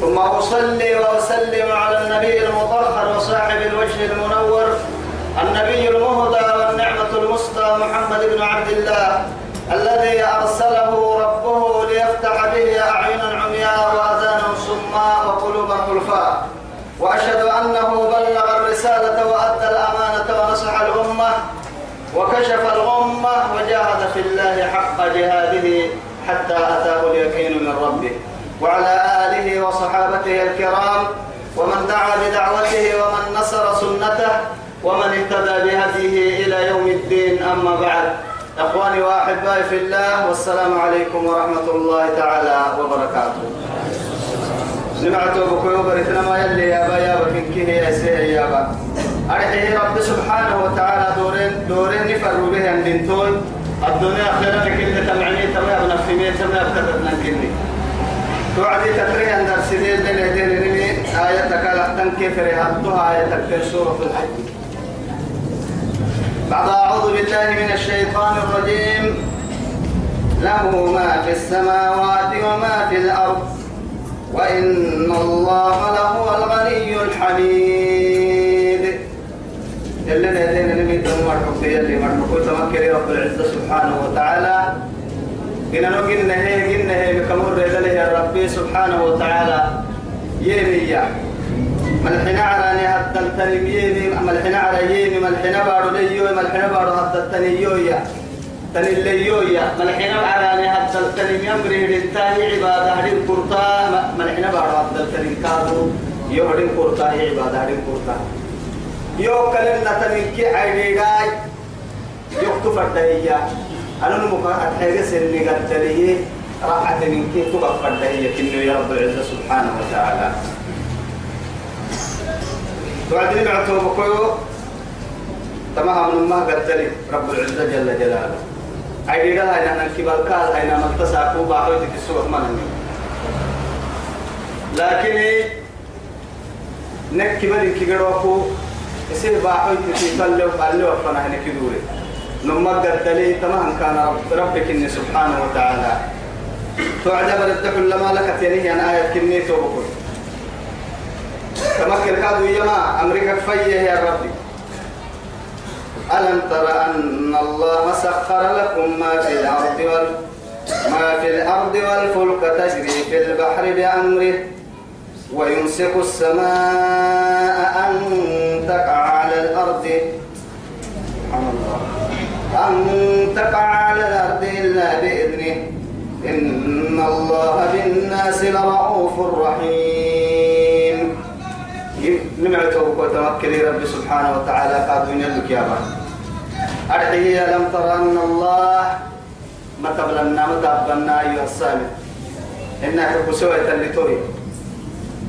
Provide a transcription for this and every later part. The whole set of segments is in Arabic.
ثم أصلي وأسلم على النبي المطهر وصاحب الوجه المنور النبي المهدى والنعمة المسطى محمد بن عبد الله الذي أرسله ربه ليفتح به أعينا عمياء وأذانا صماء وقلوبا غلفاء وأشهد أنه بلغ الرسالة وأدى الأمانة ونصح الأمة وكشف الغمة وجاهد في الله حق جهاده حتى أتاه اليقين من ربه. وعلى آله وصحابته الكرام ومن دعا بدعوته ومن نصر سنته ومن اهتدى بهديه إلى يوم الدين أما بعد. أخواني وأحبائي في الله والسلام عليكم ورحمة الله تعالى وبركاته. سمعت بكيو بريتنا ما يلي يا با يا بكين كيه يا سي يا با. أرحيه رب سبحانه وتعالى دورين دورين نفروا به عند توي الدنيا خيرا كل تمعني تمام نفهمي تمام كتبنا كني توعدي تفريها أن درسين لنا دين نمي آية تكالح تنكيف رهبتها آية تكفر سورة الحج. بعد أعوذ بالله من الشيطان الرجيم. له ما في السماوات وما في الأرض. وإن الله لهو الغني الحميد. يلي نهدين نمي تنمر حكي يلي مرحبا. تمكري رب العزة سبحانه وتعالى. إن نهي قلنا هي بكمر له يا ربي سبحانه وتعالى. يمي ملحنا على نهد التنم يمي ملحنا على يمي. ملحنا بارو ليو. ملحنا بارو هد التنيو يا. تنيليو يا. ملحنا على نهد التنم يمري للتاني عبادة هدين كرتا ملحنا بارو هد التنم كادو. يو هدين كرتا عبادة هدين كرتا يو كلمة تنكي عيني غاي يكتفر دهيا أنا نمك أتحيق سني قد تليه راحة من كي تغفر دهية كنو يا رب العزة سبحانه وتعالى. توعدني بعتو بكيو تمام من ما قد تلي رب العزة جل جلاله. عيدي لها إن أنا كبال كال أين ملتسا كوبا حويتك السوق منني لكن نك بدي كيغروكو يصير باحويتك في فانا هنك دوري نما قدلي تمام كان رب ربك إني سبحانه وتعالى. تعجب الدخل لما لك تنيه أنا آية كني توبكم. تمكن كادوا يما أمريكا فيه يا ربي. ألم تر أن الله سخر لكم ما في الأرض وال ما في الأرض والفلك تجري في البحر بأمره. ويمسك السماء أن تقع على الأرض. سبحان الله. أن تقع على الأرض إلا بإذنه. إن الله بالناس لرؤوف رحيم. نمعته وتوكلي رب سبحانه وتعالى. قادوا يلك يا رب. أرحيه لم تر أن الله ما تبلنا ما تبلنا أيها السامي إنا حب سوية اللي توي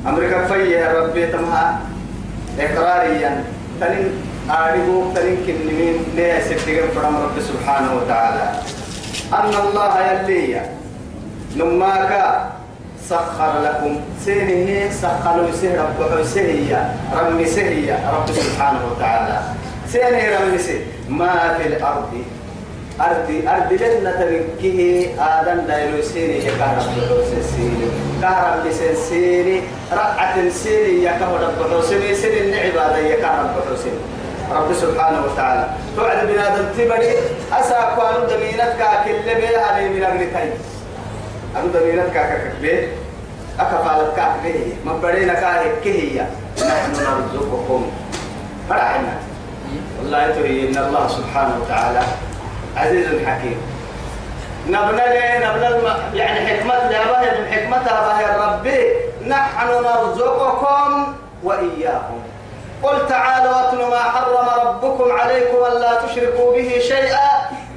أمريكا فيه يا ربي تمها إقراريا. تنين أعرفوا تلك النمين ليه سبتقر فرم رب سبحانه وتعالى. أن الله يلي نماك سخر لكم. سينه سخروا سه رب سهية رمي سهية رب سبحانه وتعالى. سينه رمي سه ما في الأرض. أرضي أرضي لنا تركه آدم دايلو سيني يكهرب سيني. كهرب سيني. رقعة سيني يكهرب سيني. سيني عبادة يكهرب سيني. رب سبحانه وتعالى. توعد بنادم تبري أسا قانون دمينتك كل بيها لي من أغنتين أنو دمينتك ككبه أكفالتك به ما بدينا كاهك هي نحن نرزقكم. فرحنا. والله تري إن الله سبحانه وتعالى عزيز حكيم. نبنى لي نبنى يعني حكمة لها حكمتها بها ربي نحن نرزقكم وإياهم. قل تعالوا واتل ما حرم ربكم عليكم ألا تشركوا به شيئا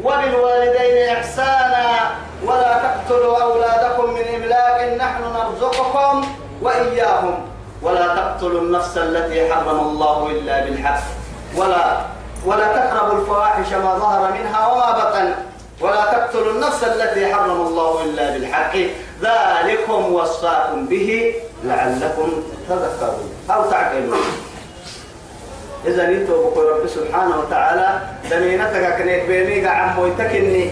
وبالوالدين إحسانا ولا تقتلوا أولادكم من إملاق نحن نرزقكم وإياهم ولا تقتلوا النفس التي حرم الله إلا بالحق ولا ولا تقربوا الفواحش ما ظهر منها وما بطن ولا تقتلوا النفس التي حرم الله إلا بالحق ذلكم وصاكم به لعلكم تذكرون أو تعقلون. إذا نيتوا بقول رب سبحانه وتعالى. دنينتك كنيت بيني عم ويتكني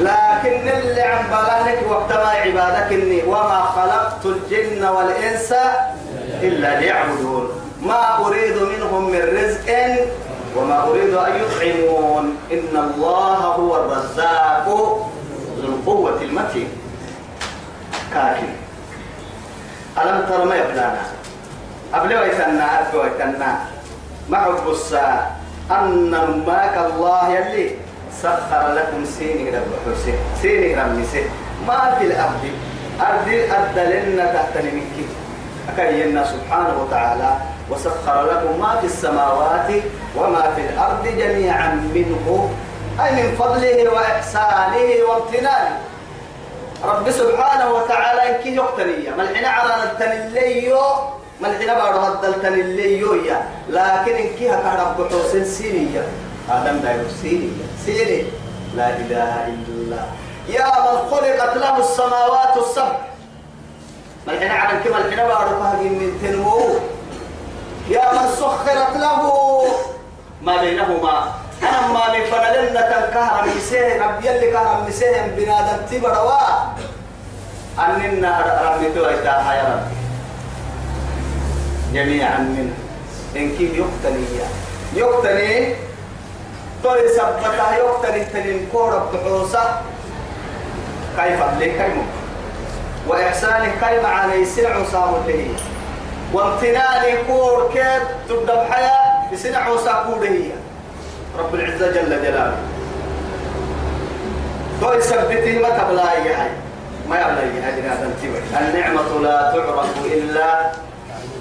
لكن اللي عم بالك وقت ما عبادك إني وما خلقت الجن والإنس إلا ليعبدون. ما أريد منهم من رزق وما أريد أن يطعمون. إن الله هو الرزاق ذو القوة المتين. كاكي ألم تر ما يبلانا قبل ويتنا أبي ويتنا حب الساعة أن ماك الله يلي سخر لكم سيني رب حسين سيني رمسي ما في الأرض. أرض أدلنا تحت نمكي أكينا سبحانه وتعالى وسخر لكم ما في السماوات وما في الأرض جميعا منه أي من فضله وإحسانه وامتنانه. رب سبحانه وتعالى إنك يقتنية ملحنا عرانا التنليو ملحنا بارو هدل تنليو يا لكن إنك هكا حسين سينية. آدم دايو سينية. سيني. لا إله إلا الله. يا من خلقت له السماوات السبع. ملحنا عرانا كما الحنا بارو هذه من تنمو. يا من سخرت له ما بينهما أنا من فنلنا تنكهر مسيه ربي اللي كهر مسيه بنادم تبروا. أننا ربي تويتا يا ربي. جميعا منه. إن كيف يقتني يقتني؟ توي سبتا يقتني تنين كورب بحوسة كيف ليه كيف وإحسانه كيف على يسرع صامت له وامتناني كور كيف تبدأ بحياة يسرع صامت هي رب العزة جل جلاله. ما تبلا أي حاجة ما يبلا أي حاجة هذا انتبه النعمة لا تعرف إلا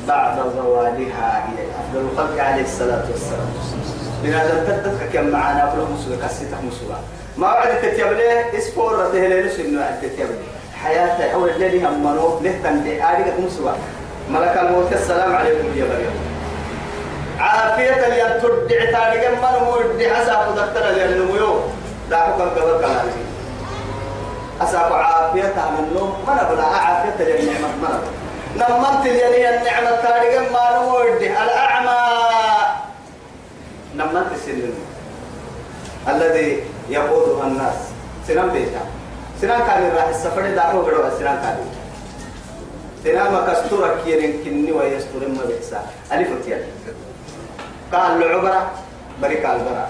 بعد زوالها هي أفضل الخلق عليه الصلاة والسلام. بنادم تدتك كم معانا فلو مسوى كسيتك مسوى. ما بعد تتيبلي اسفور تهلي لسنو عد تتيبلي حياة أول الليل هم منو؟ نهتم بآلك مسوى. ملك الموت السلام عليكم يا مريم. عافية اللي تدع تاريخ من هو يدع أساق دكتور اللي النمو دعوك القبر كلامي أساق عافية عن النوم. من أبلا عافية اللي النعمة من نمنت اللي النعمة تاريخ ما يدع الأعمى. نمنت السنين الذي يقودها الناس. سنان بيتا. سنان كان راح السفر دعوه قدوا سنان كان سنان ما كستورك يرين كني ويستورن ما بيحسا. ألف تيال قال العبرة بريك البرا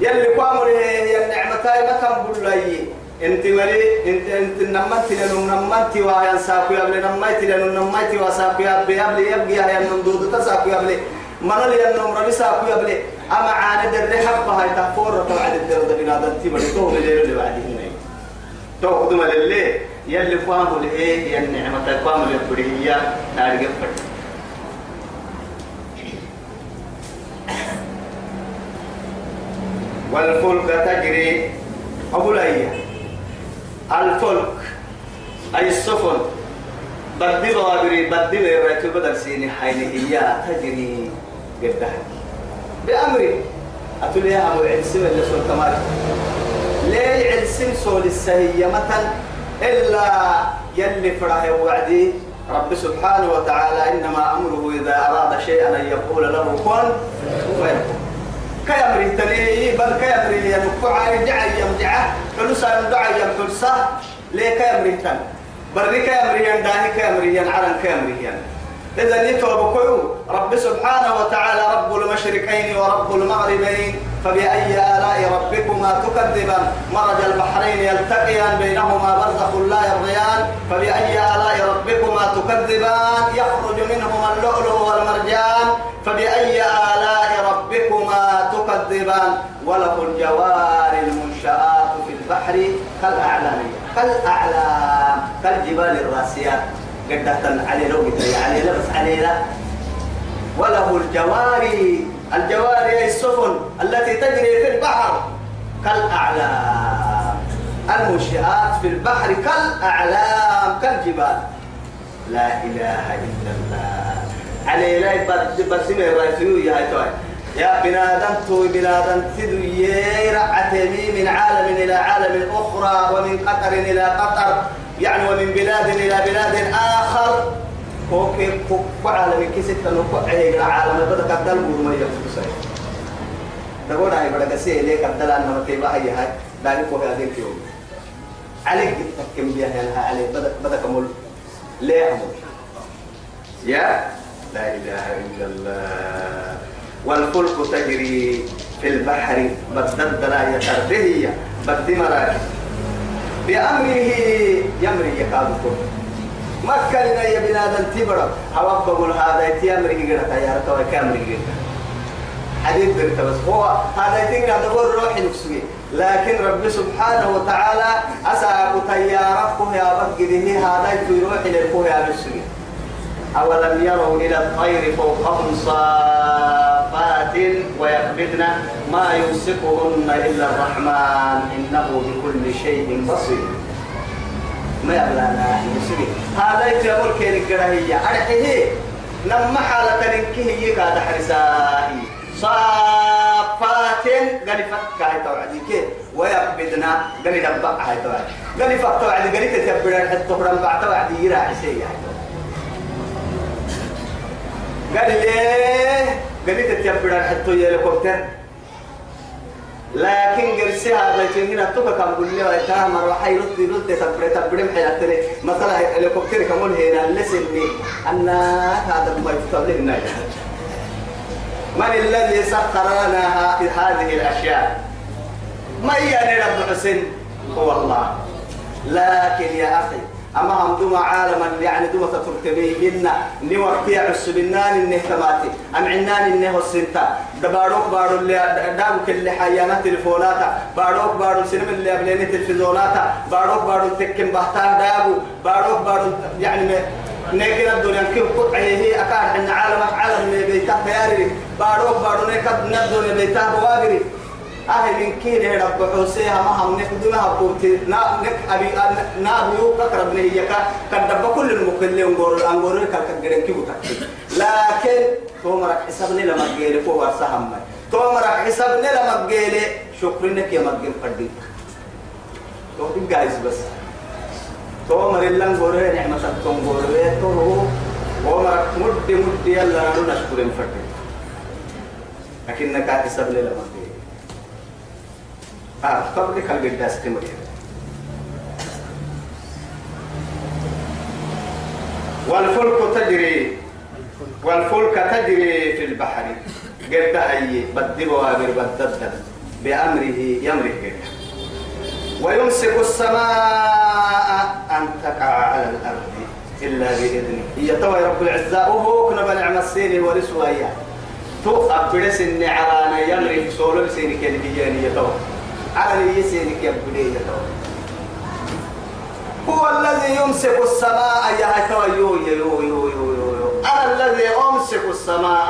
يلي قاموا يا النعمتاي ما تنبل لي انت ملي انت انت نمت لنو نمت ويا ساكو يبلي نمت لنو نمت وساكو يبلي يبلي يبقي يا نمدود تساكو يبلي من اللي ينم ربي ساكو يبلي اما عاند الرحب هاي تفور طلعت الدرد بنادم تي بلي تو اللي بعدين تو خدم للي يلي قاموا لإيه يا النعمتاي قاموا للبريه تاريخ فرد والفلك تجري أبو لأيه الفلك أي السفن. بدي غابري بدي غيرتو بدل سيني حين هي تجري قدها بأمري. أتولي يا أبو عرسي ولا سول تمار ليه عرسي سول السهية مثلا إلا يلي فرح وعدي رب سبحانه وتعالى إنما أمره إذا أراد شيئا أن يقول له كن فيكون. كيمري تلي بل كيمري ينفع يرجع يمجع حلوسا يمدع يمحلسا ليه كيمري تن؟ بري كيمري ينداهي كيمري ينعرن كيمري ين. إذا يتوب كيو رب سبحانه وتعالى رب المشرقين ورب المغربين فبأي آلاء ربكما تكذبان؟ مرج البحرين يلتقيان بينهما برزخ لا يرضيان فبأي آلاء ربكما تكذبان؟ يخرج منهما اللؤلؤ والمرجان فبأي آلاء تكذبان وله الجوار المنشآت في البحر كالأعلام. كالأعلام كالجبال الراسيات. قد علي لو علي لبس علينا وله الجواري الجواري هي السفن التي تجري في البحر كالأعلام. المنشآت في البحر كالأعلام كالجبال. لا إله إلا الله. علي لا بد بد ما يا هاي يا بنادم تو بنادم تدو يرعتني من عالم إلى عالم أخرى ومن قطر إلى قطر يعني ومن بلاد إلى بلاد آخر. كوكي كوكو عالم كيسة نوكو عيق عالم. بدك الدل ما يفوسي تقول هاي بدك سي ليك الدل أنا متيبا هي هاي؟ داري كوكي هذين كيوم عليك تكم بيها هنا عليك. بدك بدك مول ليه مول يا؟ لا إله إلا الله. والفلك تجري في البحر بدد لا يتربيه بد مراكب. بأمره يمري يكادكم مكة لنا يا بنادم تبرا بقول هذا يتي أمري قرأت يا رتوا كامري حديث درت بس. هو هذا هذا هو الروح نفسه لكن رب سبحانه وتعالى أسأل تيارك يا بقده هذا يتي روح للكوه يا نفسه أولم يروا إلى الطير فوقهم صافات ويقبضن ما يمسكهن إلا الرحمن إنه بكل شيء بصير. ما يبلانا يسري. هذا يتقول كين القرهية أرحيه نما حالة ننكيه يقاد حرساهي صافات قال فك هاي توعدي. كي ويقبضنا قال يدبع هاي توعدي. قال فك توعدي. قال تتبرا حتى تقرن بعد توعدي. يراعي هاي قال ليه؟ لي تتبع حتى هليكوبتر لكن قرسي هذا هنا توكا كم قول لي وقتها مرة حي رد رد تبرع محل تري مثلا هليكوبتر كمون هنا لسني. أن هذا ما يفتح لنا. من الذي سخر لنا هذه الأشياء؟ ما يعني رب حسين؟ هو الله. لكن يا أخي أما هم دوما عالما يعني دوما تتركبي منا ني وقتي عسبنان إنه تماتي. أم عنان إنه السنتا دباروك بارو اللي دابك اللي حيانا تلفوناتا. باروك بارو السينما اللي قبلين تلفزيوناتا باروك بارو تكن بحتان دابو. باروك بارو يعني نيكنا الدنيا كيف قطعيه أكاد إن عالم عالم بيتا بياري. باروك بارو نيكد ندون بيتا بواغري أهل من كين هي رب حسيها ما هم نخدمها بوتي نا نك أبي نا بيو كقرب بني يكا كدب كل المكلين ونقول أنقول لك كجرين كيف لكن تومرك حسابني لما جيلي فوق ورسهم تومرك حسابني لما جيلي شكرنك يا مجين فردي تو جايز بس تومر اللي نقول نعمة تنقول تو ومرك مد مد يلا نشكرين فردي لكنك حسابني لما جيلي تمر والفلك تجري والفلك تجري في البحر. قد هي بدل وابر بدل بأمره يمره ويمسك السماء أن تقع على الأرض إلا بإذنه. هي توي رب العزة وهو كنا بنعم السيني ورسويا تو أبرس إني عرانا يمره سولو كان هي توي على يسيرك يا بني هو الذي يمسك السماء. يا يو يو يو يو يو يو أنا الذي أمسك السماء.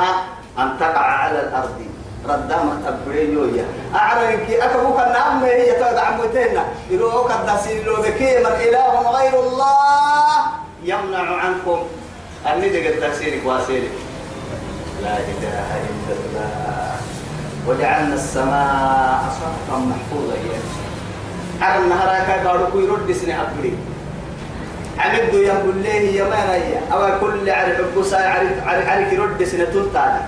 أن تقع على الأرض. ردام تبريو يا. أعرفك أكبوك النعم هي تدع متنا يروك الدسين لو بكي من إله غير الله يمنع عنكم. أني دقت تسيرك وأسيرك. لا إله إلا الله. وجعلنا السماء سقفا محفوظا. على النهار كاي بارو يرد سنة أبري. يقول ليه يا ما رأي. أو كل عرف بوسا عرف عرف عرف يرد سنة تلتا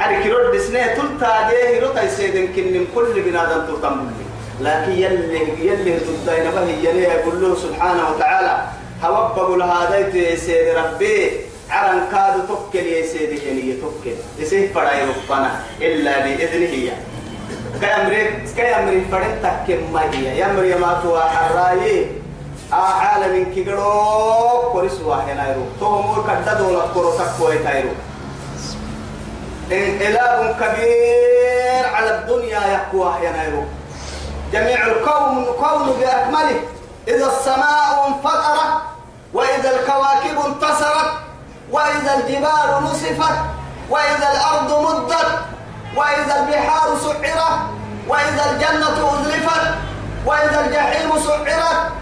عرف يرد سنة تلتا ده يرد يسيدن كن كل بنادم تلتم لكن يلي يلي تلتا نبه يلي يقول له سبحانه وتعالى. هوبب هذا سيد ربي. عرن كادو توكل يا سيدي يعني توكل. يسيه فراي ربنا إلا بإذنه هي كأمري كأمري فرن تكم ما هي. يمري ما توا حراي. عالم كيغرو. كورسوا هنا يرو. تومور كدا دولا كورو تايرو. إله كبير على الدنيا يقوى هنا يرو. جميع الكون كون بأكمله. إذا السماء انفطرت وإذا الكواكب انتصرت وإذا الجبال نصفت وإذا الأرض مدت وإذا البحار سعرت وإذا الجنة أزلفت وإذا الجحيم سعرت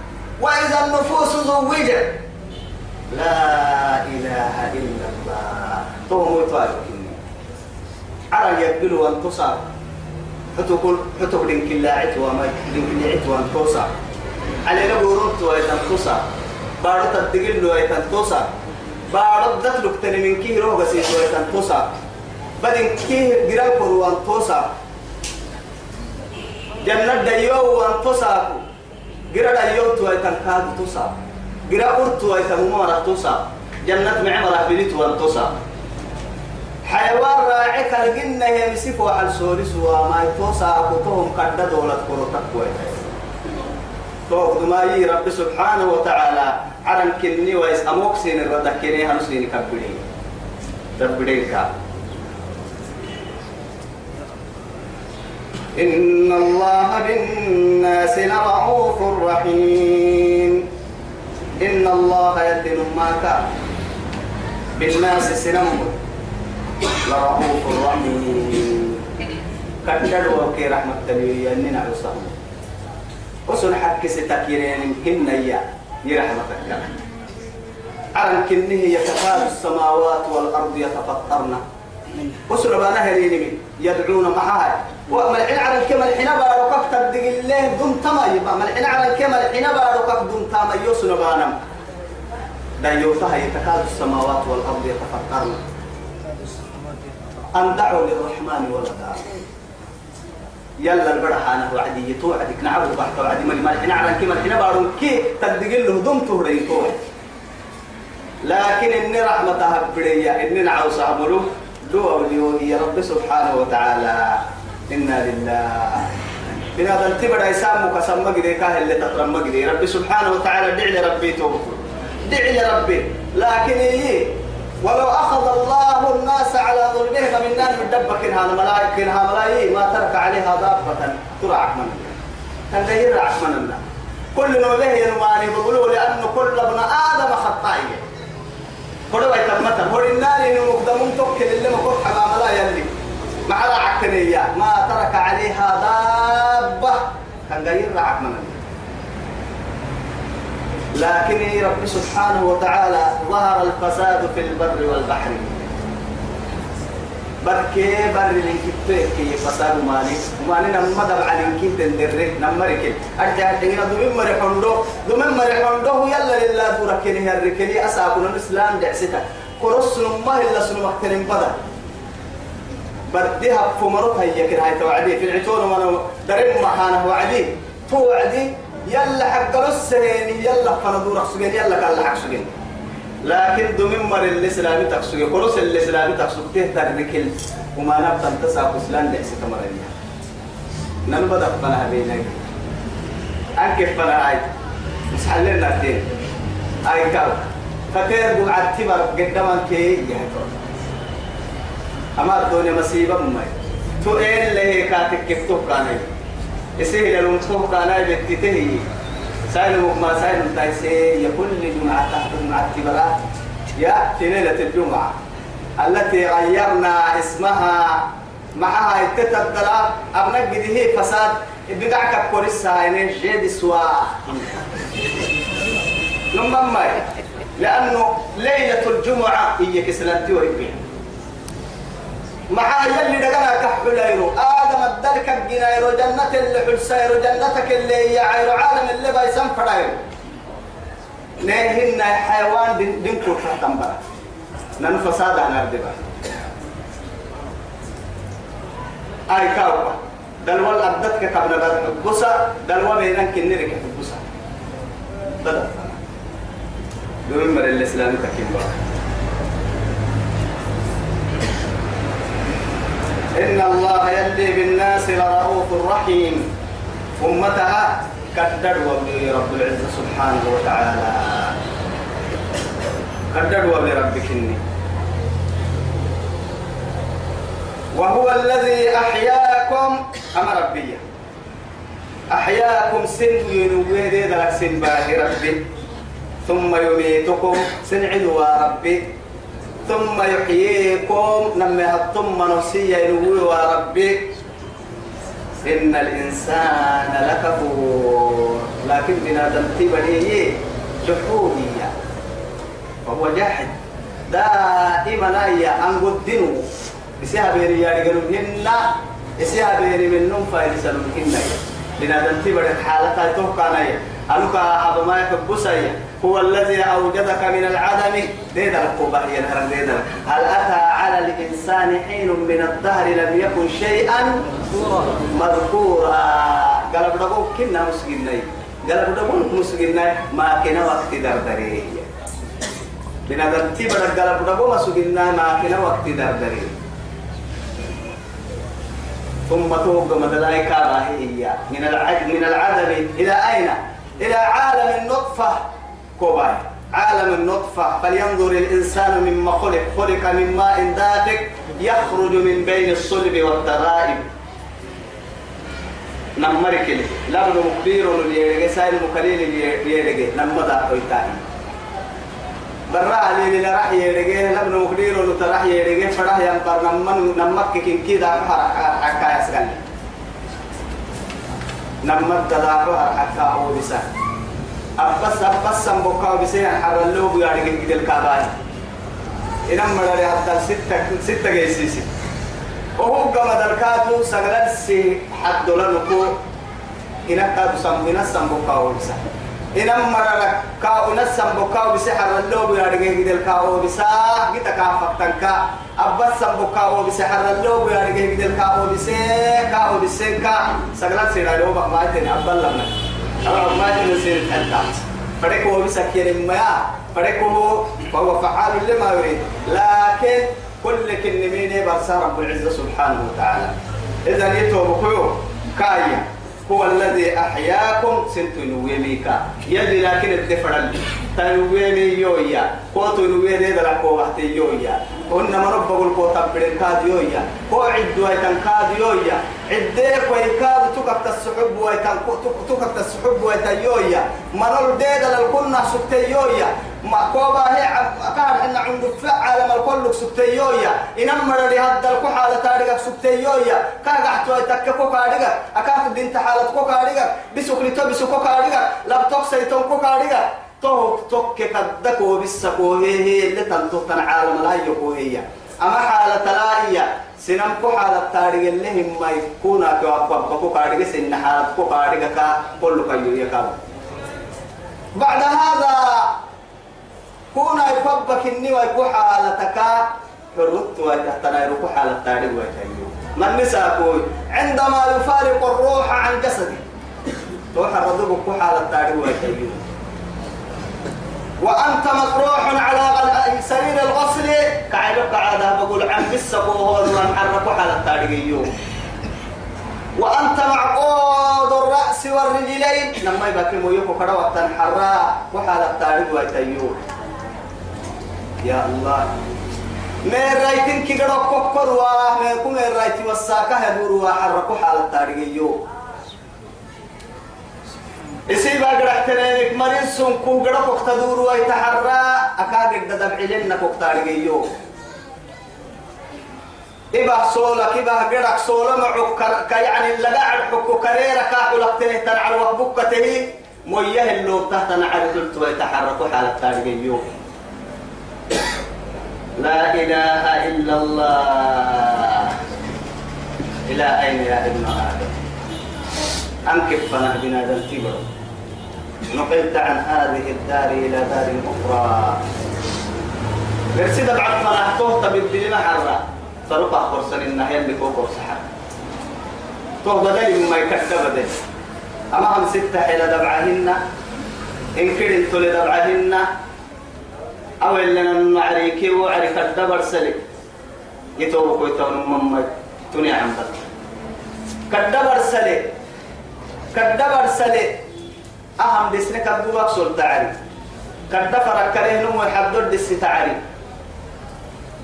وإذا النفوس زوجت. لا إله إلا الله. تو ميتوال عرى يقبلوا أن تصاب. حتو كل حتو دين كلاعت وما دين كلاعت وأن تصاب. على نبورت وأن تصاب. بارو تدقل وأن تصاب بارو دتلك تني من كي روغ سيس وأن تصاب بدين كي جرال وأن تصاب جنة ديو وأن تصاب جرال ديو تو أن كاد تصاب جرال أرتو أن ممارة تصاب جنة معمرة بليت وأن تصاب حيوان راعي كالجنة يمسك وحل سورس وما يتوسع أبوتهم قد دولة كرو تقوى فوق دمائي رب سبحانه وتعالى. عرن كني ويس أموك سين الردى كني هنسين كبرين تبرين كا. إن الله بالناس لرؤوف رحيم. إن الله يدن ما كان بالناس سنمر لرؤوف رحيم. كتر وكي رحمة تبيري أننا عصام وسن حق ستكيرين هن يرحمتك أرن كنه يتكاد السماوات والأرض يتفطرن. وسن بانا هريني يدعون معها وملحين على الكمل حين بارك تبدق الله دم تما يبقى. ملحين على الكمل حين بارك دم تما يوسن بانم دا يوتها يتكاد السماوات والأرض يتفطرن. أن دعوا للرحمن ولدا. يلا البرحانة وعدي توعدك نعبد بحث وعدي ملي ملحنا على كي ملحنا بارون كي تدقل له دم تهرين لكن إني رحمتها بريا إني نعوص عملو دو أوليو يا رب سبحانه وتعالى. إنا لله. بنا دلتي بدا يسامو كسم مجري كاه اللي تقرم مجري رب سبحانه وتعالى دع لي ربي توبة. دع لي ربي. لكن إيه؟ ولو أخذ الله الناس على ظلمهم من نار من دبك هذا ملائكة إنها ملايين ما ترك عليها ضابة ترعى من كان يرعى من كل نوبه ينواني بقولوا لأنه كل ابن آدم خطائي كل بيت متى هو النار إنه مقدمون توكل اللي ما كنت حمام لا يلي. مع عكنية ما ترك عليها ضابة كان يرعى من لكن رب سبحانه وتعالى ظهر الفساد في البر والبحر. بركي بر لنكتوك كي فساد مالي. ومالي نما دبع لنكين تندرك نمرك أرجع مري حندو دومين مري حندو يلا لله دوركني هركني أساكن الإسلام دعستا كرس نما إلا سنو مكتنين بدا بردها فمرت هي كده هاي توعدي. في العتون وأنا درم محانه وعدي. توعدي يلا حق السهين يلا فندور سجن يلا كلا حق سجن لكن دومين مر الإسلام تقصد كروس الإسلام تقصد تهتر ركل وما نبت تسعى كسلان لحس كمرنيا نلبدا فنا بينك أنك فنا هاي مش حلنا تين هاي كاو. فكير دو عتبر قدام كي يهتون أما الدنيا مصيبة ممي. تو إيه اللي كاتك كفتوك كاني. يسيه لهم تفوق كان بتته سائل ما سائل تايسي يكون لجمعة تحت جمعة تبرا. يا في ليلة الجمعة. التي غيرنا اسمها. معها التتبدلا أبنك هي فساد. بدعك كوريسا يعني جيد سوا. نمم لأنه ليلة الجمعة هي كسلانتي وربيها مع يلي دقنا كحليرو آدم الدرك الجنايرو جنة اللي حلسيرو جنتك اللي هي عيرو عالم اللي بايسان فرايرو نهن حيوان دين دين كوتا تنبرا. نن فساد أنا ردبا آي كاوبا. دلوال أبدتك قبل بسا دلوال بينك كنيرك بسا بدأ دون مر الإسلام تكيم بقى إن الله يلي بالناس لرؤوف رحيم. أمتها كدر رب العزة سبحانه وتعالى. كدر ربك إني. وهو الذي أحياكم أما ربي أحياكم سن ينوي ذلك سن باهي ربي. ثم يميتكم سن عدوى ربي. ثم يحييكم لما الطم نفسية ينوي وربي إن الإنسان لكفور. لكن بنادم تبنيه جحودية. وهو جاحد. دائما أي أن قدنوا إسيها بيني يا رجلهن إسيها بيني منهم فايدة منهن لنا تنتبه حالة توقعنا أنك أبو ما يكبسي هو الذي أوجدك من العدم. ديدا القبة هي ديدا هل أتى على الإنسان حين من الدهر لم يكن شيئا؟ مذكورا. قال بدو كنا مسجناي قال بدو مسجناي ما كنا وقت دردري. لنا تنتبه قال بدو مسجناي ما كنا وقت دردري. ثم توقع مدلائك هي من العدم من العدم إلى أين؟ إلى عالم النطفة. كوباي عالم النطفة. فلينظر الإنسان مما خلق. خلق من ماء دافق يخرج من بين الصلب والترائب نمرك لي. لابد مكبير ليرجع سائل مكليل ليرجع نمدا قيتاني برا لي لا راح يرجع لابد مكبير لتراح يرجع فرح نمن نمك كين كذا حركة حكاية سكني نمت دلارها حتى هو بسا. أبس أبس سمبوكا بسيا حر اللوب يعني قد الكاباي إنما مرة حتى ستة ستة جيسيسي. وهو كما دركاتو سغلال سي حد لنكو. إنك كادو سم إنك سمبوكا بسا. إنما مرة كاو إنك سمبوكا بسيا حر اللوب يعني قد الكاو بسا. قد كافتنكا أبس سمبوكا بسحر اللوب يعني كي بدل كاو بسي كاو بسي كا سغلات سيرا لو ما تين أبل لنا أبل ما تين سير حتى فريقه بسكير ما فريقه فهو فعال لما يريد لكن كل كلمين برسا رب العزة سبحانه وتعالى إذا يتوب كايا هو الذي أحياكم سنت نويميكا يلي لكن الدفر تنويمي يويا كوتو نويمي ذا لكو وحتي يويا هن مرب بقول كو تبرين كاد يويا. كو عد ويتن كاد يويا. عديك ويكاد تكت السحب ويتن تكت السحب ويتن يويا. مرل ديدا للكنا سكتي يويا. ما كوبا هي كان حنا عند فعل ما الكل سكتي يويا. إنما رد هذا الكحالة تاريخ سكتي يويا. كاغا حتوي تككو كاريغا أكاف بنت حالة كو كاريغا بسكري تو بسكو كاريغا لابتوك سيتون كو كاريغا تو توك كدكو بسكو هي هي اللي تنتو عالم لا يكو هي أما حالة لا هي سنم كو حالة تاريخ اللي هم ما يكون كو كاريغا سن حالة كو كاريغا كا كل كيو يكاب بعد هذا كونا يفبك إني ويكو حالتك فرط ويتحتنا يروكو حالة تاريخ ويتهيو من نساكوي عندما يفارق الروح عن جسده. روح الرضوك كو حالة تاريخ ويتهيو وأنت مطروح على سرير الغسل. كعيبك عادة بقول عن بسك وهو حرك على التاريخ وأنت معقود الرأس والرجلين. لما يبقى مويوكو كرا وقتا حرا وحالة التاريخ ويتيو يا الله. من رايتين كي قرأ كوكر واه من كم رايتي وساكا هدور وحركو حالة التاريخ إسي باقرا احتنينك مرين سنكو قرا كوكتا دور ويتحرى. أكاقر ددب علينا كوكتا رجيو إبا صولا كبا قرأك صولا معك. يعني لقاعد حكو كريرا كاحو لقتنه تنعر وحبوكته مويه اللو تحت نعرف ويتحركوا حالة التاريخ لا إله إلا الله. إلى أين يا ابن آدم؟ أنكب فنا بنا الكبر. نقلت عن هذه الدار إلى دار أخرى. برسيد بعد فنا تهت بالدلنا حرة ترقى خرسن النهي اللي فوق صحة تو بدل مما يكتب بدل. أما هم ستة إلى دبعهن. إن كنت لدبعهن. أو إلا نعريك وعرف الدبر سلك يتوب كويتون مما تني عم بدل. كدبر سلك كدبر سلك أهم دسنة كدو أكسل تعري. كدفر كره نمو يحدد دس تعري.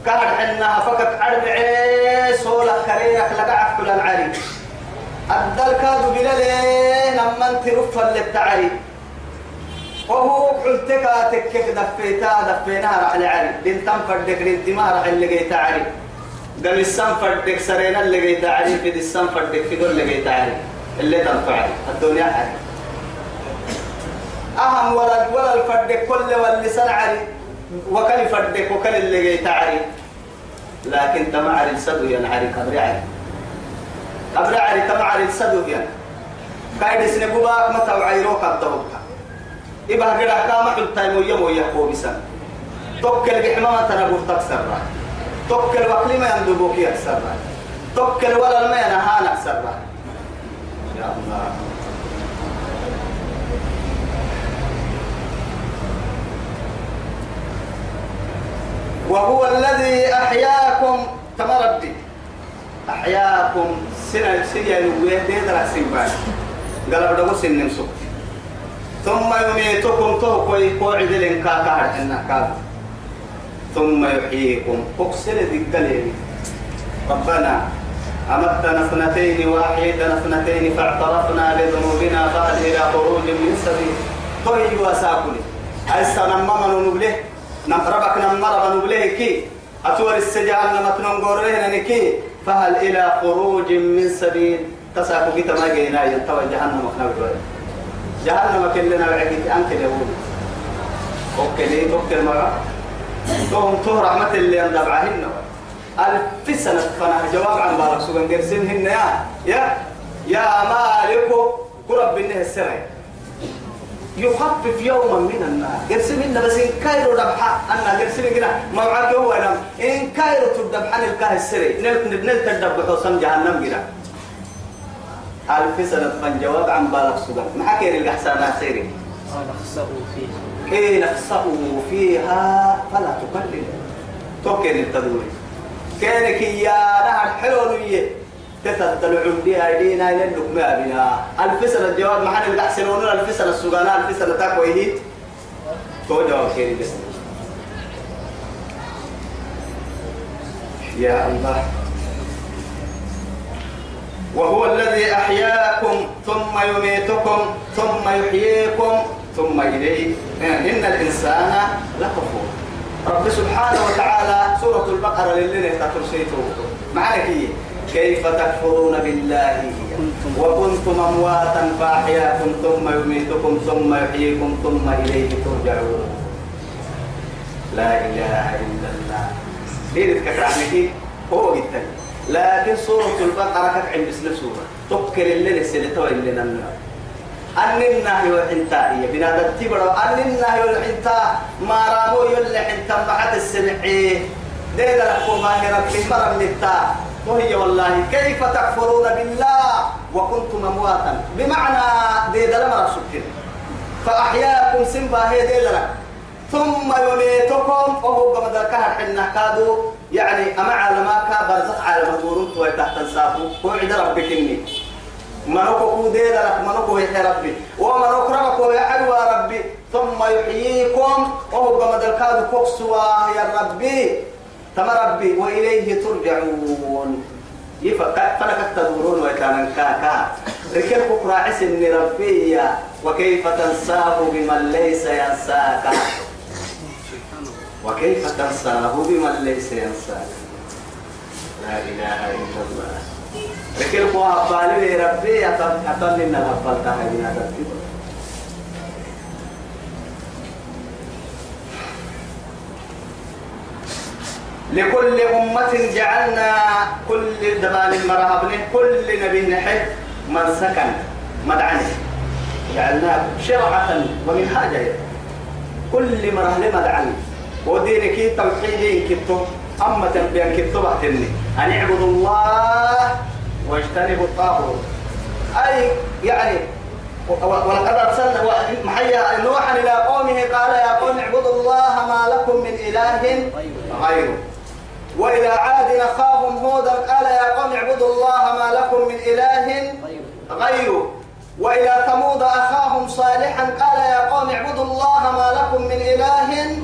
كهر حنا فكك عرب عيس ولا كريرك لقعك كل العري. الدل كادو بلالي لما رفا للتعري وهو قلتك تكك دفيتا دفيناها رح العري دين تنفردك دين تما رح اللي جيت عري قم السنفردك سرينا اللي جيت عري في دي السنفردك في دول اللي جيت عري اللي تنفعل الدنيا عري أهم ولا ولا الفردك كل واللي سنعري وكل فردك وكل اللي تعري. لكن تمعر السدو ينعري قبر عري قبر عري تمعر السدو ين كايد سنبوبا متى وعيرو قد دوبها إبها كده كاما حلتا مويا مويا قوبسا توكل بحمامة تنبور تكسر توكل وكلمة يندبوك يكسر توكل ولا الماء نهانا أكسر يا الله. وهو الذي أحياكم تمردي أحياكم. سنة سنة نويه ديدرا سنبان قال بدو سن نمسك. ثم يميتكم. تو قوعد لين كاكا حنا كاكا ثم يحييكم. اكسر ذكالين ربنا أمتنا اثنتين وأحييتنا اثنتين فاعترفنا بذنوبنا فهل إلى خروج من سبيل. طيب وساكني أستنى ماما نبله؟ نقربك نمر نبله كي. أتور السجال نمتنون قرره نكي. فهل إلى خروج من سبيل؟ تساكو كي تما جينا ينتوى جهنم مخنوي جهنم كلنا وعديت أنك اليهود. أوكي أوكي مرة توهم تو رحمة اللي أندبعهن ألف سنة فانا جواب عن بارك سوغن قرسين هن يا. يا يا مالك قرب بالنه السرع يخفف يوما من النار قرسين هن بس إن كايرو دبحة أنا قرسين هنا موعد هو أنا إن كايرو تدبحان الكاه السرع نلت نلت تدبح وصم جهنم جنا ألف سنة فان جواب عن بارك سوغن ما حكي الإحسان سيري ونخسأوا فيها كي نخسأوا فيها فلا تكلم. توكل التدوير كانك يا نهر حلو نية. تتدل عمدي ايدينا لنك ما بنا الف سنه الجواب محل الاحسنون الف سنه السجانا الف سنه تاكوي هي تو جواب كيري بس. يا الله. وهو الذي أحياكم ثم يميتكم ثم يحييكم ثم إليه. إن الإنسان لكفور. رب سبحانه وتعالى سورة البقرة للي تترسيته معنى كي؟ كيف تكفرون بالله؟ وكنتم أمواتا فأحياكم ثم يميتكم ثم يحييكم ثم إليه ترجعون. لا إله إلا الله. ليه تكرعنك هو جدا لكن سورة البقرة كعند بسم سورة تذكر اللي نسل تو اللي نمنا أن النهي والحنتا هي بنادى التبر أن النهي والحنتا ما رامو يلي حنتا بعد السمعي. دينا لكم ماهرة في مرة من التا وهي والله كيف تكفرون بالله وكنتم أمواتا؟ بمعنى دينا لما رسولتين فأحياكم سنبا هي دينا ثم يميتكم. وهو قد ذكر حنا كادوا يعني أما علما كبرزق على مطورون توي تحت السافو هو عند ربك إني منوكو كودير لك منوكو يحيي ربي. ومنوك ربك يا حلوى ربي. ثم يحييكم. وهو قد ذكر كوكسوا يا ربي. تم ربي وإليه ترجعون. يفك فلك تدورون ويتانا كاكا. ركب كفر عسن ربي وكيف تنساه بمن ليس ينساك؟ وكيف تنساه بمن ليس ينساك؟ لا إله إلا الله. لكن هو أبالي ربي إن الأبال تهينا ربي. لكل أمة جعلنا كل دبان المرهب كل نبي نحب من سكن مدعني جعلناه شرعة ومنهاجا. كل مرحلة مدعني ودينك توحيدين كتو أما تنبيان كتو بحتني. أن اعبدوا الله واجتنبوا الطاغوت. أي يعني ولقد أرسلنا محيا نوحا إلى قومه قال يا قوم اعبدوا الله ما لكم من إله غيره. وإلى عاد أخاهم هودا قال يا قوم اعبدوا الله ما لكم من إله غيره. وإلى ثمود أخاهم صالحا قال يا قوم اعبدوا الله ما لكم من إله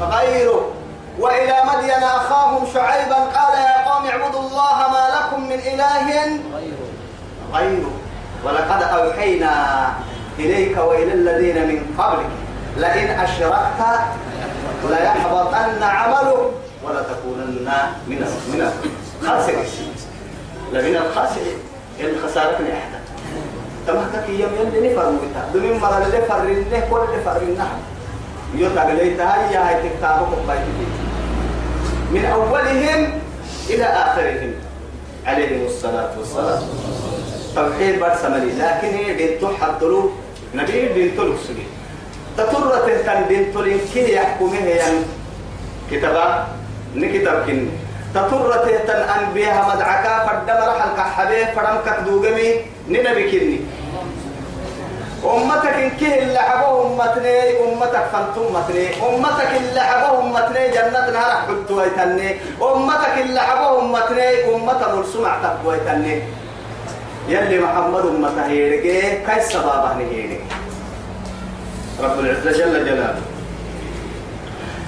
غيره. وإلى مدين أخاهم شعيبا قال يا قوم اعبدوا الله ما لكم من إله غيره. ولقد أوحينا إليك وإلى الذين من قبلك لئن أشركت ليحبطن عملك. ولتكونن من من الخاسرين لمن الخاسرين الخسارة أحد تمهتك يوم يلي نفر ويتا دمين مرة اللي فر اللي كل اللي فر النحو يتقليتها هي هاي تكتابك من أولهم إلى آخرهم. عليهم الصلاة والسلام. توحيد برسملي لكن هي بنت حضلوا نبي بنت لكسجي تطرت كان بنت لكي يحكمه يعني. كتابا نكتب كن تطرت تن أنبياء مدعكا فدمر حلق حبيه فرمك دوغمي ننبي كني أمتك إن كه اللي حبه أمتني أمتك فانتم أمتني. أمتك اللي حبه أمتني جنة نهر حدت ويتني أمتك اللي حبه أمتني أمة مرسوم تقوى ويتني يلي محمد أمته هيرجع كيس سبابه هيرجع رب العزة جل جلاله.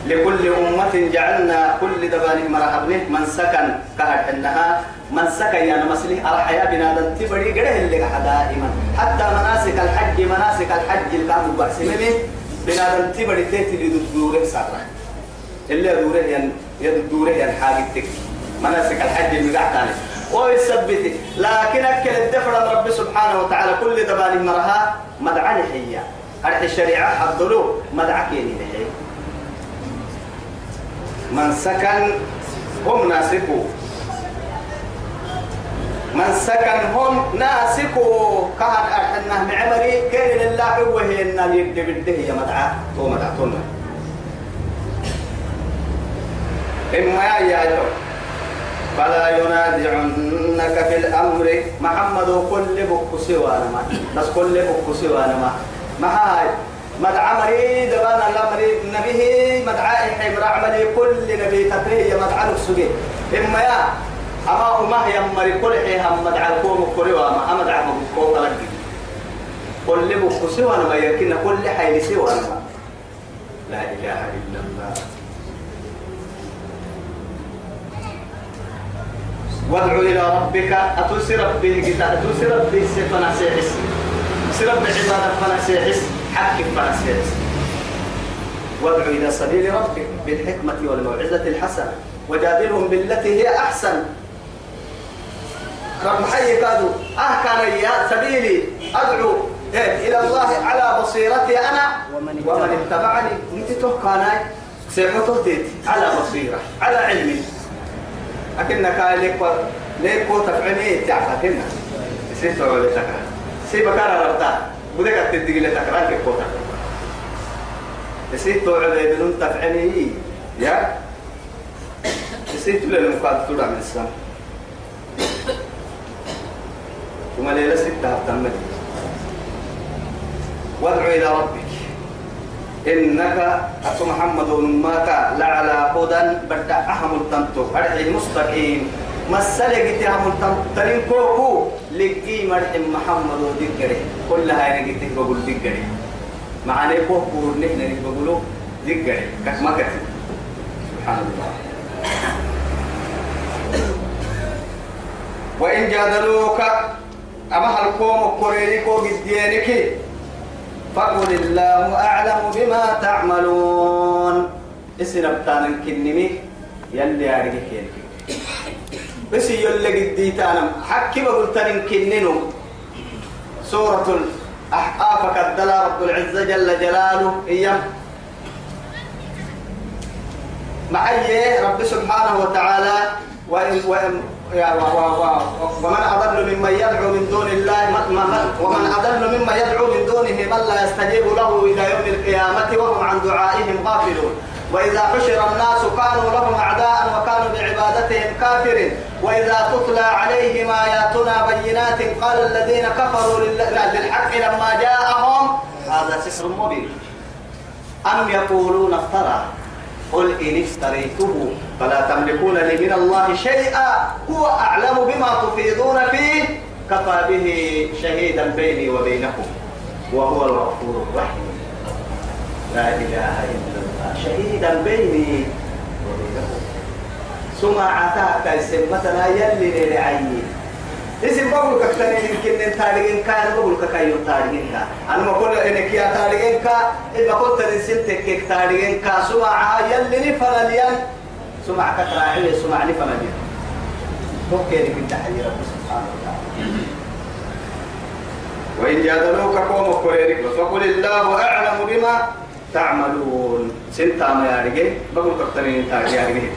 لكل أمة جعلنا كل دبان مرحبنه من سكن كهر إنها من سكن يعني مسلي على حياة بنادم تبري قره اللي دائما. حتى مناسك الحج مناسك الحج اللي كانوا بحسمه بنادم تبري تيتي اللي دوره سارة اللي دوره يعني يدوره يعني حاجة تك مناسك الحج اللي قاعد لكن أكل الدفر رب سبحانه وتعالى كل دبان مرها مدعى هذه الشريعة حضلوا مدعى كيني من سكن هم ناسكوا من سكن هم ناسكوا كان أحنا معمري كان لله وهي إن يد بده يا مدعى تو مدعتنا إما يا يا فلا ينازعنك في الأمر. محمد كل بك سوانا ما بس كل بك سوانا ما ما هاي. مدعى مريد بانا لا مريد نبيه مدعى حمر عملي كل نبي تفريه مدعى نفسه. إما يا أما أما هي مري كل حيها مدعى الكوم كوريوا ما أما دعى مبكو تلقي كل بك سوانا ما يمكن كل حي ما. لا إله إلا الله. وادعو إلى ربك. أتوسي ربي أتوسي ربي سفنا سيحس سرب عبادة فنا سيحس حكم فنا سيحس وادعو إلى سبيل ربك بالحكمة والموعظة الحسنة وجادلهم بالتي هي أحسن. رب حي كادوا أه كان يا سبيلي أدعو إيه إلى الله على بصيرتي أنا ومن اتبعني. نتتوه كاناي سيحطه على بصيرة على علمي. أكنك ليك ليك تفعلي تعرف كنا سيت ولا تكره سيب كارا ربطا بدك تدق لك تكران كيف كوتا سيت ولا بدون تفعلي يا. سيت ولا المقاد تدع من السلام ثم ليلة ستة تمت وادعو إلى ربك. إنك أتو محمد ماك لعلى هدى بدأ أهم التنتو أرحي مستقيم مسألة قلت أهم التنتو كوكو. لقي مرحي محمد ذكره كل هاي قلت بقول ذكره معنى كوكو نحن نقولوا ذكره كما كتب سبحان الله. وإن جادلوك أما هالكوم كوريكو بديانك فقل الله أعلم بما تعملون. اسنا بتانا كنمي يلي أرجع كين بس يلي قدي تانا حكي بقول تانا كننو. سورة الأحقاف كدلا رب العزة جل جلاله. إياه. معي رب سبحانه وتعالى. وإن وإن ومن أضل ممن يدعو من دون الله ومن أضل ممن يدعو من دونه من لا يستجيب له إلى يوم القيامة وهم عن دعائهم غافلون. وإذا حشر الناس كانوا لهم أعداء وكانوا بعبادتهم كافرين. وإذا تتلى عليهم آياتنا بينات قال الذين كفروا للحق لما جاءهم. هذا سحر مبين. أم يقولون افترى؟ قل إن افتريته فلا تملكون لي من الله شيئا. هو أعلم بما تفيضون فيه. كفى به شهيدا بيني وبينكم وهو الغفور الرحيم. لا إله إلا الله. شهيدا بيني. ثم عتاك اسم مثلا يلي لعيني اسم بقول كتاني يمكن إن تاريخين كان بقول كايو تاريخين كا. أنا ما أقول انك يا تاريخين كا اذا قلت رسلتك كيك تاريخين كا. سمع يلي نفرليان سمع كتراعي سمع نفرليان فكيري من تحيي رب سبحانه وتعالى. وإن جادلوك قوم كوريرك فقل الله أعلم بما تعملون. سنتا ما يارجي بقول كترين تا يارجي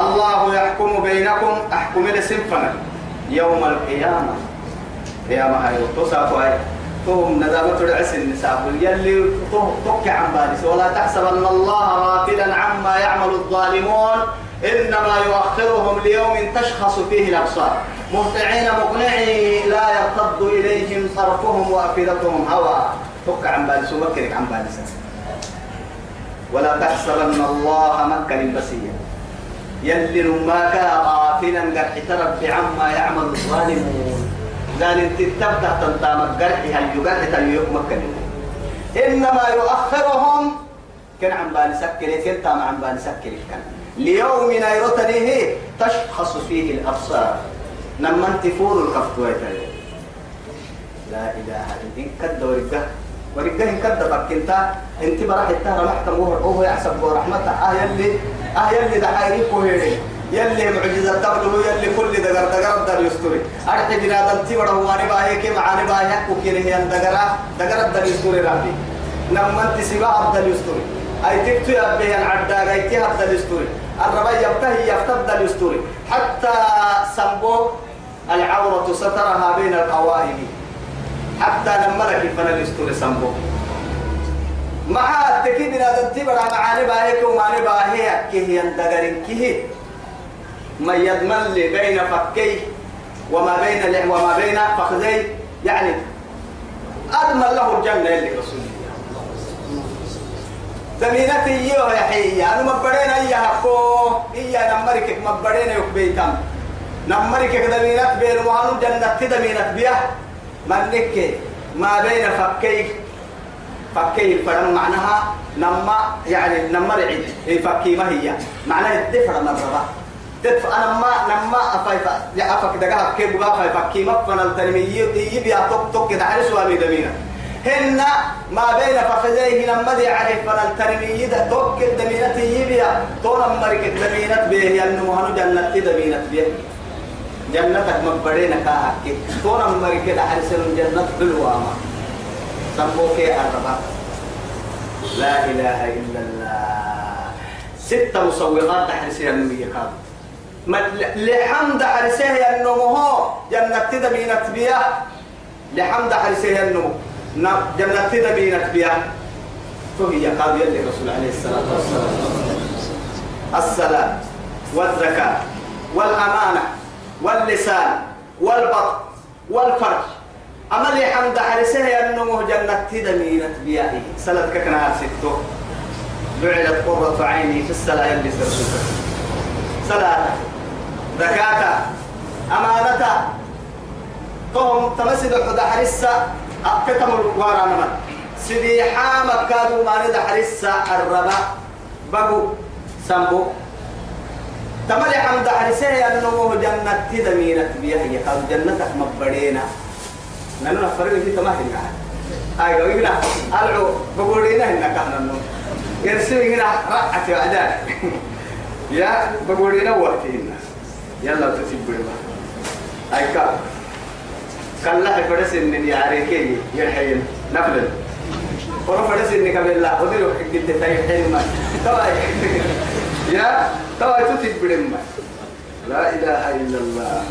الله يحكم بينكم. أحكم لسنفنا يوم القيامة. قيامة هاي تصافوا هاي. توم ندامة العس النساء يلي توك عن بالس ولا تحسبن الله غافلا عما يعمل الظالمون. إنما يؤخرهم ليوم تشخص فيه الأبصار. مهطعين مقنعي لا يرتد إليهم صرفهم وأفئدتهم هوى. توك عن بالس ومكرك عن بالس ولا تحسبن الله مكة بسيا يلي نماك غافلا قد اعترف بعما يعمل الظالمون. قال انت تبدأ تنتام الجرح هل يجرح تليق مكة إنما يؤخرهم كان عم بالي سكر كان تام عم بالي سكر. كان ليوم نيرتنيه تشخص فيه الأبصار. لما انت فور الكفت لا إله إلا انت كد ورقه ورقه ان كد بكنتا انت براح التهر محكم وهو يحسب ورحمته آه يلي آه يلي دحايرك وهيري يلي معجزة تبلغ يلي كل دقر دقر دار يستوري. أرحي بنا دلتي بڑا واني باهي كي معاني باهي؟ وكيني هي دقر دقر دار يستوري ربي. نما انت سبا عبد يستوري. أي تكتو يبه العدا غيتي عبد يستوري. الربا يبتهي يفتد يستوري. حتى سمبو العورة سترها بين القوائم حتى لما لك فن يستوري سمبو مع التكيد بنا دلتي بڑا معاني باهي كي ومعاني باهي كي هي دقر كي من يضمن لي بين فكيه وما بين وما بين فخذي. يعني أضمن له الجنة اللي رسول زمينتي يو يا حي أنا مبرين أي هكو إيا نمرك مبرين يك بيتام نمرك زمينت بين وهانو جنة زمينت بيا؟ منك ما بين فكيه فكيه فرم معناها نما يعني نمرعي فكي ما هي. معناها الدفر مرة تدفع أنا ما نما أفايفا يا أفك دقها كيف بقى أفايفا كي مفنا التنمي يبي توك توك كده حرس وامي دمينا. هن ما بين فخذيه لما دي عليه فنا التنمي ده توك الدمينة يبي تونا مريك الدمينة به ينمو هنو جنة دمينة به جنتك مبرينا كاكي تونا مريك ده حرس الجنة بالواما سموك الربا لا إله إلا الله. ستة مصوغات تحرسها النبي كامل لحمد حرسه النمو جنة تدبينت بيا. لحمد حرسه النمو جنة تدبينت بيا. فهي قاضية للرسول عليه الصلاة والسلام. الصلاة والزكاة والأمانة. واللسان والبطن والفرج. أما لحمد حرسه النمو جنة تدبينت بيا سلت كنا ستو. جعلت قرة عيني في الصلاة اللي سرسوك صلاة زكاة أمانة فهم تمسد حدا حرسة. أكتم الوارانا سيدي حامك كادوا ما ندى حرسة. الربا. بقو. سمبو تملي حمد حرسة أنه جنة تدمينة بيهي قال جنتك مبرينا نحن نفرق في تماهي هاي قوي هنا ألعو. بقول لنا هنا كهنا النوم. يرسل هنا رأت أداء يا بقول لنا وقتهن يلا تسيب بلما أي كا كلا فرس إن يعريكي يرحين نفل ورا فرس إن كمل لا. وديرو قد تاي ما توا يا توا بلما لا إله إلا الله.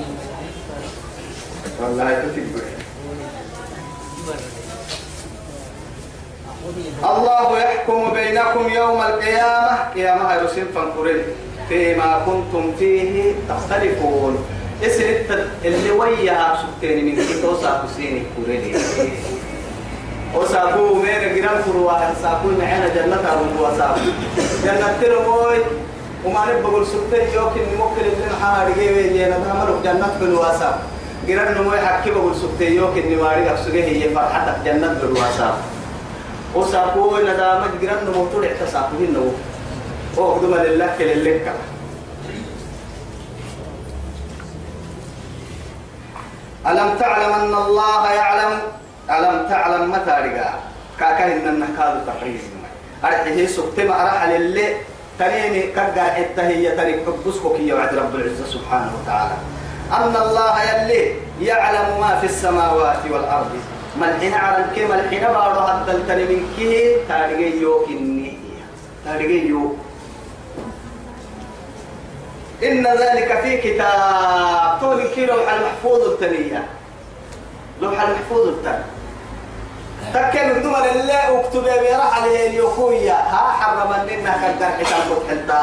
والله بلما الله يحكم بينكم يوم القيامة. قيامة يرسل فانقرين فيما كنتم فيه تختلفون. اسم اللي ويا سكتين من كتو ساكو سيني كوريني وساكو مين جيران كروا ساكو معنا جنة أبو وساكو جنة ترموي وما نبغى سكتين يوكن ممكن إن حار جيبي جينا نعمل جنة بالواسا جيران نموي حكي بقول سكتين يوكن نواري أبسوجه هي فرحتك جنة بالواسا وساكو ندامة جيران نمو تودع تساكو هنو أخدم لله كل اللكة ألم تعلم أن الله يعلم؟ ألم تعلم متى رجع؟ كاكاين النكاد تقريز أرحيه سكتم أرح للي تنيني كقا حتى هي تريك بسكوك يا وعد رب العزة سبحانه وتعالى. أن الله يلي يعلم ما في السماوات والأرض. ملحين عرن كي ملحين بارو التني من كي تاريخ يو كني تاريخ يو إن ذلك في كتاب. تولي كي لوح المحفوظ التنية. لوح المحفوظ التنية. تكن دول الله اكتب يا عليه اليوكويا ها حرم لنا كدر حتى. حتى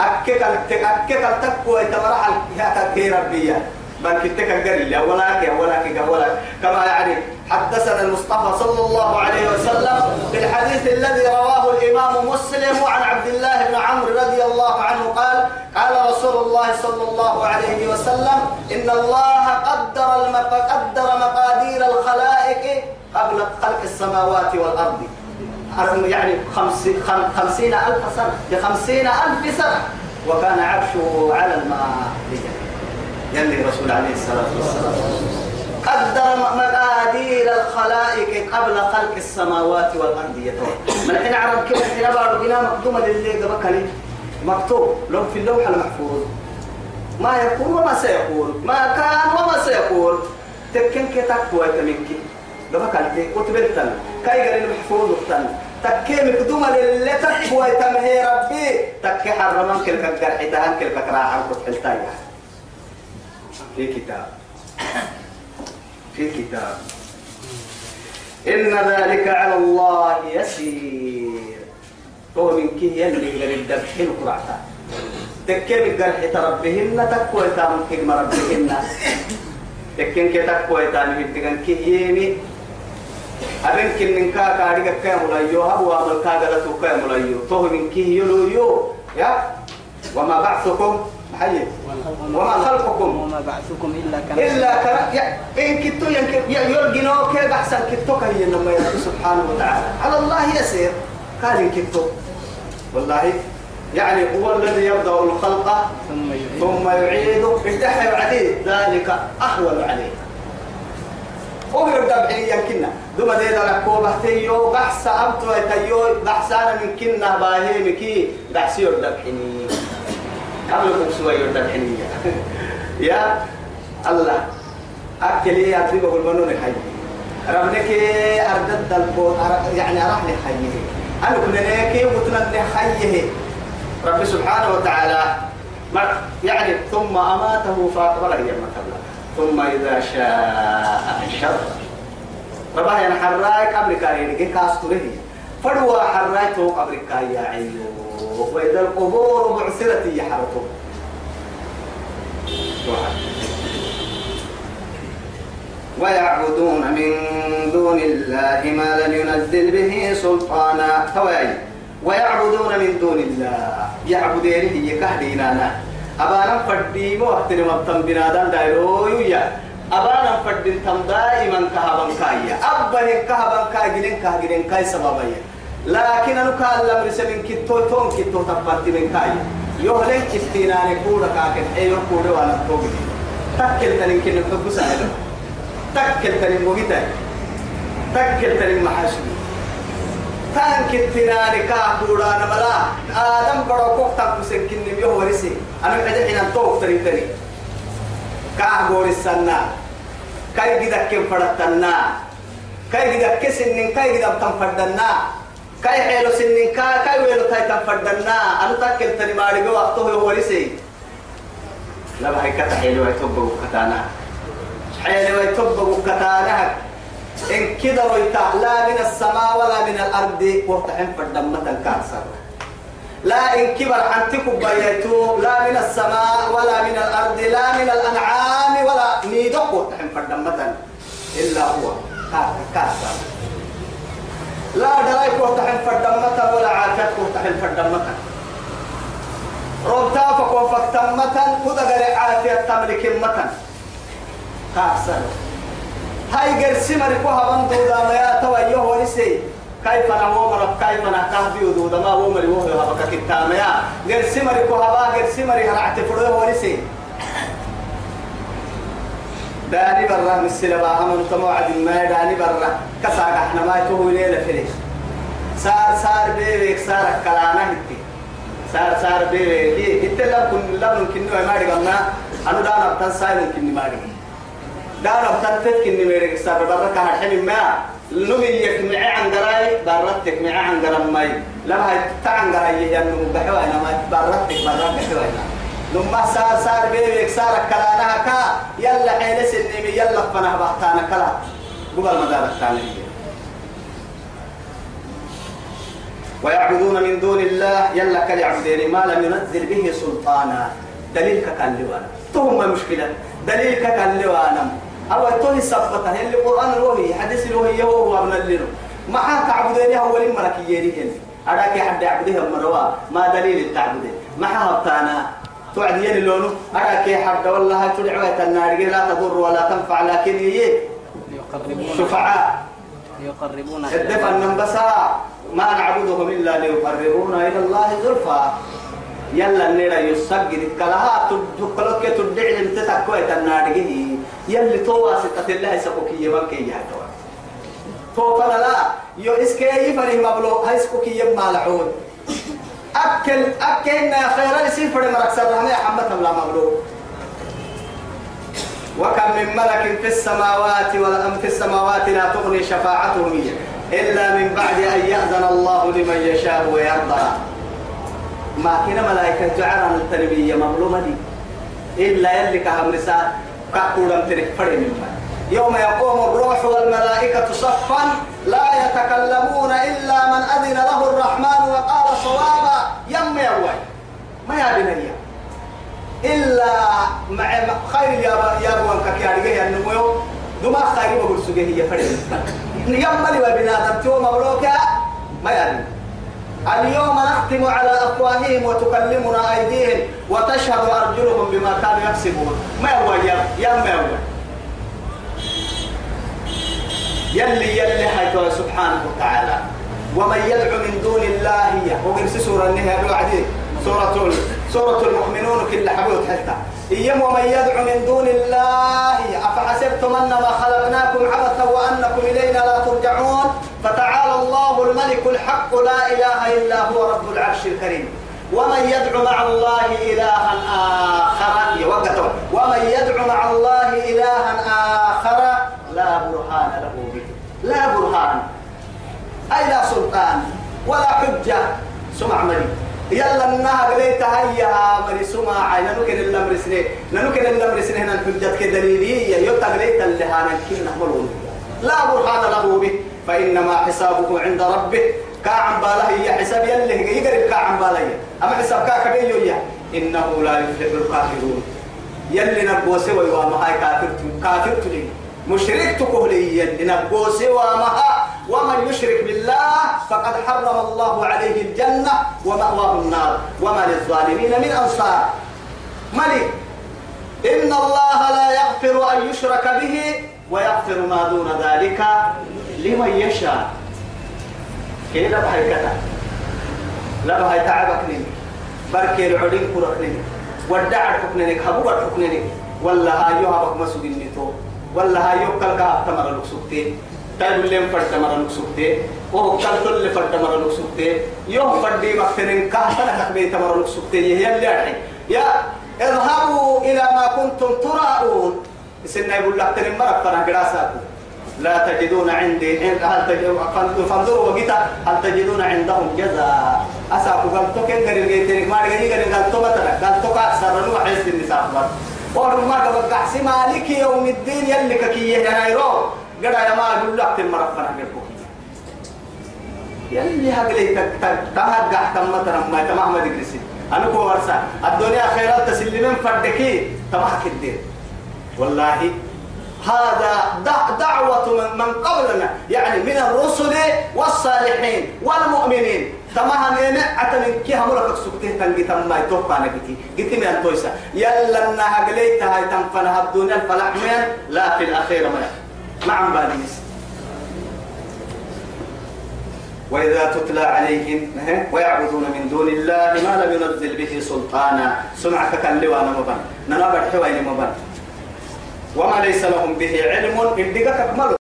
أكك أكك تكوى تمرح يا تكي ربيا بل كتك قريل ولاك ولاك ولاك. كما يعني حدثنا المصطفى صلى الله عليه وسلم في الحديث الذي رواه الإمام مسلم عن عبد الله بن عمرو رضي الله عنه قال قال رسول الله صلى الله عليه وسلم إن الله قدر المق... قدر مقادير الخلائق قبل خلق السماوات والأرض. يعني خمس... خمسين ألف سنة بخمسين ألف سنة. وكان عرشه على الماء. يلي الرسول عليه الصلاة والسلام. قدر مقادير الخلائق قبل خلق السماوات والأرض. يتوى من الحين عرب كده بعد بنا مقدومة للي قبكني مكتوب لو في اللوح المحفوظ ما يكون وما سيكون ما كان وما سيكون تكن كتاب ويتمكن قبكني وتبتن كاي قال المحفوظ وتن تكي مقدومة للي تكوى تمهي ربي. تكي حرمان كل كقر حتان كل كقراعة وتحلتايا في كتاب. في كتاب. إن ذلك على الله يسير. هو من كي يلي قال الدبحين قرعتا. تكي بقرح تربهن تكوى تام حكم ربهن. تكين كي تكوى تام هدقن كي يمي أبن كن من كا كاريك كام ملايو هبوا عمل كا غلطو كام ملايو تو من كي يلو يو يا. وما بعثكم. حي وما خلقكم. وما بعثكم إلا كنفس إلا يا. إن كتو ينك يرجنو كي بحسن كتو لما يرد سبحانه وتعالى. على الله يسير. قال كتو والله يعني هو الذي يبدأ الخلق ثم يعيد. ثم يعيده افتح عليه. ذلك أهون عليه. أغرب دبعي يمكننا دوما دي دلك كوبة تيو. بحث أبتو تيو. بحثانا من كنا باهيمكي بحث يردبحني قبل سوى يردبحني يا الله. أكل يا أتريب أقول منون حي. ربنك أردد البوت يعني أرح لي حيه أنا كنا نيكي وتنا حيه رب سبحانه وتعالى ما يعني ثم أماته فأقبله يما قبله ثم إذا شاء أنشر. ربها يعني حراك قبل كاين كاستره. فدوا حرايته قبل يا عيو وإذا القبور بعثرت يحرقوا ويعبدون من دون الله ما لم ينزل به سلطانا. توي ويعبدون من دون الله. يعبدين هي كهدينا أبانا فردي وقتنا مبتن بنادان دايرو يا أبانا فردين تم دائما كهبان كايا أبهن كهبان كاي جنين كه جنين كاي سببايا لكن أنا قال لم رسمين كتو تون كتو تبارت من كاي. يهلن كتينا نكورا كاكن أيو كورا وأنا توجي تكل تنين كن نحب سائل تكل تنين مهيتا تكل تنين محاسبي. تان كتينا نكا كورا نملا آدم برو كوك تنكسن كن نميو ورسي أنا كده حين توك تنين تنين كاه غور السنة كاي جدا كم فرتنا كاي جدا كسنن كاي جدا تنفردنا كاي حلو سنن كاي كاي ويلو تاي تنفردنا أنا تاكل تاني ماري جو وقته ورسي لا بحي كتا حلو يتوبه كتانا حلو يتوبه كتانا إن كده رويتا لا من السماء ولا من الأرض. وفتحن فردمة الكارسر لا إن كبر عنتكم بيتو لا من السماء ولا من الأرض لا من الأنعام ولا نيدق. وتحن فردمة إلا هو. كاسر لا درايك وتحن فردمة ولا عافيتك وتحن فردمة ربطا فكو فكتمة خذ غير عافية تملك متن كاسر هاي قرسي مريكو هبان دودا ما يا تويوه ورسي كيف أنا مرة كيف أنا كهبي ودود ما مري وهو هبك كتام يا غير سمري كو هبا غير سمري هرعت فرو ورسي داني برا مسلا با امن تموعد ما داني برا كساق إحنا ما تو ليله فليس صار صار بيك صار كلانا هتي صار صار بيك انت لا كن لا ممكن ما دي قلنا انا دانا بتن ساي ممكن دار بتتك إني ميرك سار برك هالحين ما. نمي يكمع عن قراي برتك مع عن قرام ماي. لما هي تعن قراي ينمو بحوا أنا ما برك بحوا أنا لما صار صار بيبك صار كلانها كا يلا حين سنمي يلا فنه بحتانا كلا. قبل ما دارك تاني ويعبدون من دون الله. يلا كل يعبدين ما لم ينزل به سلطانا. دليل كان لوانا تهم مشكلة. دليل كان لوانا أو توي سبتها اللي القرآن الوهي حديث الوهي هو أبن الليل. ما حان تعبدين هو اللي مركيين أراك حد يعبدها مروا. ما دليل التعبدين ما حان توعد ين اللون أراك حد والله تدعوة النار لا تضر ولا تنفع لكن هي ليقربون شفعاء. ليقربون الدفع النبسا ما نعبدهم إلا ليقربونا إلى الله زلفى. يلا نرى يسجد كلها تدخلك تدعي لم تتكوي النارجه يلي توا ستة الله يسقوك يبكي يا توا تو فلا لا. يو إسكي يفري مبلو. هاي سقوك يما لعون أكل أكل خير يصير فرد مركز الرحمة حمد لا مبلو. وكم من ملك في السماوات والأم في السماوات لا تغني شفاعتهم إلا من بعد أن يأذن الله لمن يشاء ويرضى. ما كنا ملائكة تعرى التربية مظلومة دي. إلا يلي كهم رسالة كقولم ترك فرد يوم يقوم الروح والملائكة صفا لا يتكلمون إلا من أذن له الرحمن وقال صوابا يم يروي ما يا بنيّة إلا مع خير يا يا بوان كيارجه يا نمو دما خير بقول سجيه هي فرد يملي وبنادم تو مبروكا ما يعني اليوم نختم على أفواههم وتكلمنا أيديهم وتشهد أرجلهم بما كانوا يكسبون. ما هو يا يا ما هو؟ يلي يلي حيث سبحانه وتعالى. ومن يدعو من دون الله وقرس سورة النهاية بعدين سورة سورة المؤمنون كل حبوت حتى. إيام ومن يدعو من دون الله. أفحسبتم أنما خلقناكم عبثا وأنكم إلينا لا ترجعون؟ فتعالى الله الملك الحق لا إله إلا هو رب العرش الكريم. ومن يدعو مع الله إلها آخر يوقته ومن يدعو مع الله إلها آخر لا برهان له به. لا برهان. أي لا سلطان؟ ولا حجة. سمع مريم يلا النها قليت هيا مري. سمع عين. الأمر سنه نكن الأمر سنه هنا الحجة كدليلية. يوتا قليت اللي هانا كن نحملون لا برهان له به. فإنما حسابه عند ربه. كاعم باله هي حساب يلي يقرب كاعم باله. أما حساب كاك بيو إنه لا يفلح الكافرون. يلي نبوسي ويوام هاي كافر كافر تلي مشرك تقولي نبوسي وامها ومن يشرك بالله فقد حرم الله عليه الجنة ومأواه النار. وما للظالمين من أنصار. ملك. إن الله لا يغفر أن يشرك به ويغفر ما دون ذلك لمن يشاء. كده بحي كتا لا بحي تعبك نيني. بركي العلين كرك نيني. ودع حكنينك حبوب حكنينك ولا هايوها بك مسجد نتو ولا هايو كالكا تمر لكسوكتين تايب اللي فرد تمر لكسوكتين وهو كالتو اللي فرد تمر لكسوكتين يوم فردي مكتنين كهتنا تكبي تمر لكسوكتين هي اللي يا اذهبوا إلى ما كنتم تراءون سنة يقول لك تنين مرق فنا قراساكم لا تجدون عندي هل تجدون فانظروا وقتا هل تجدون عندهم جزاء؟ أساكو قال تو كن قريب جيتين ما رجعي قريب قال تو بتنا قال تو كأسر نوع حس النساء بس ورم ما قبل قحسي مالك يوم الدين يلي ككية ينايرو قد يا ما أقول لك تمرق فنا قريبكم يلي هقلي تهد قحتم مثلا ما تمام ما تجلسي أنا كو ورسا الدنيا خيرات تسلمين فردكي. تمحك الدين. والله هذا دعوة من, من قبلنا يعني من الرسل والصالحين والمؤمنين. تمام أنا أتمنى كي هم لك سكته تنجي تم ما يتوقع نبتي قلت من التويسة يلا إنها قليتها هاي تنفنها الدنيا الفلاح لا في الأخير ما مع باليس وإذا تتلى عليهم ويعبدون من دون الله ما لم ينزل به سلطانا. سمعك كان لوانا مبان ننابر حوين مبان وما ليس لهم به علم إن دقك أكمله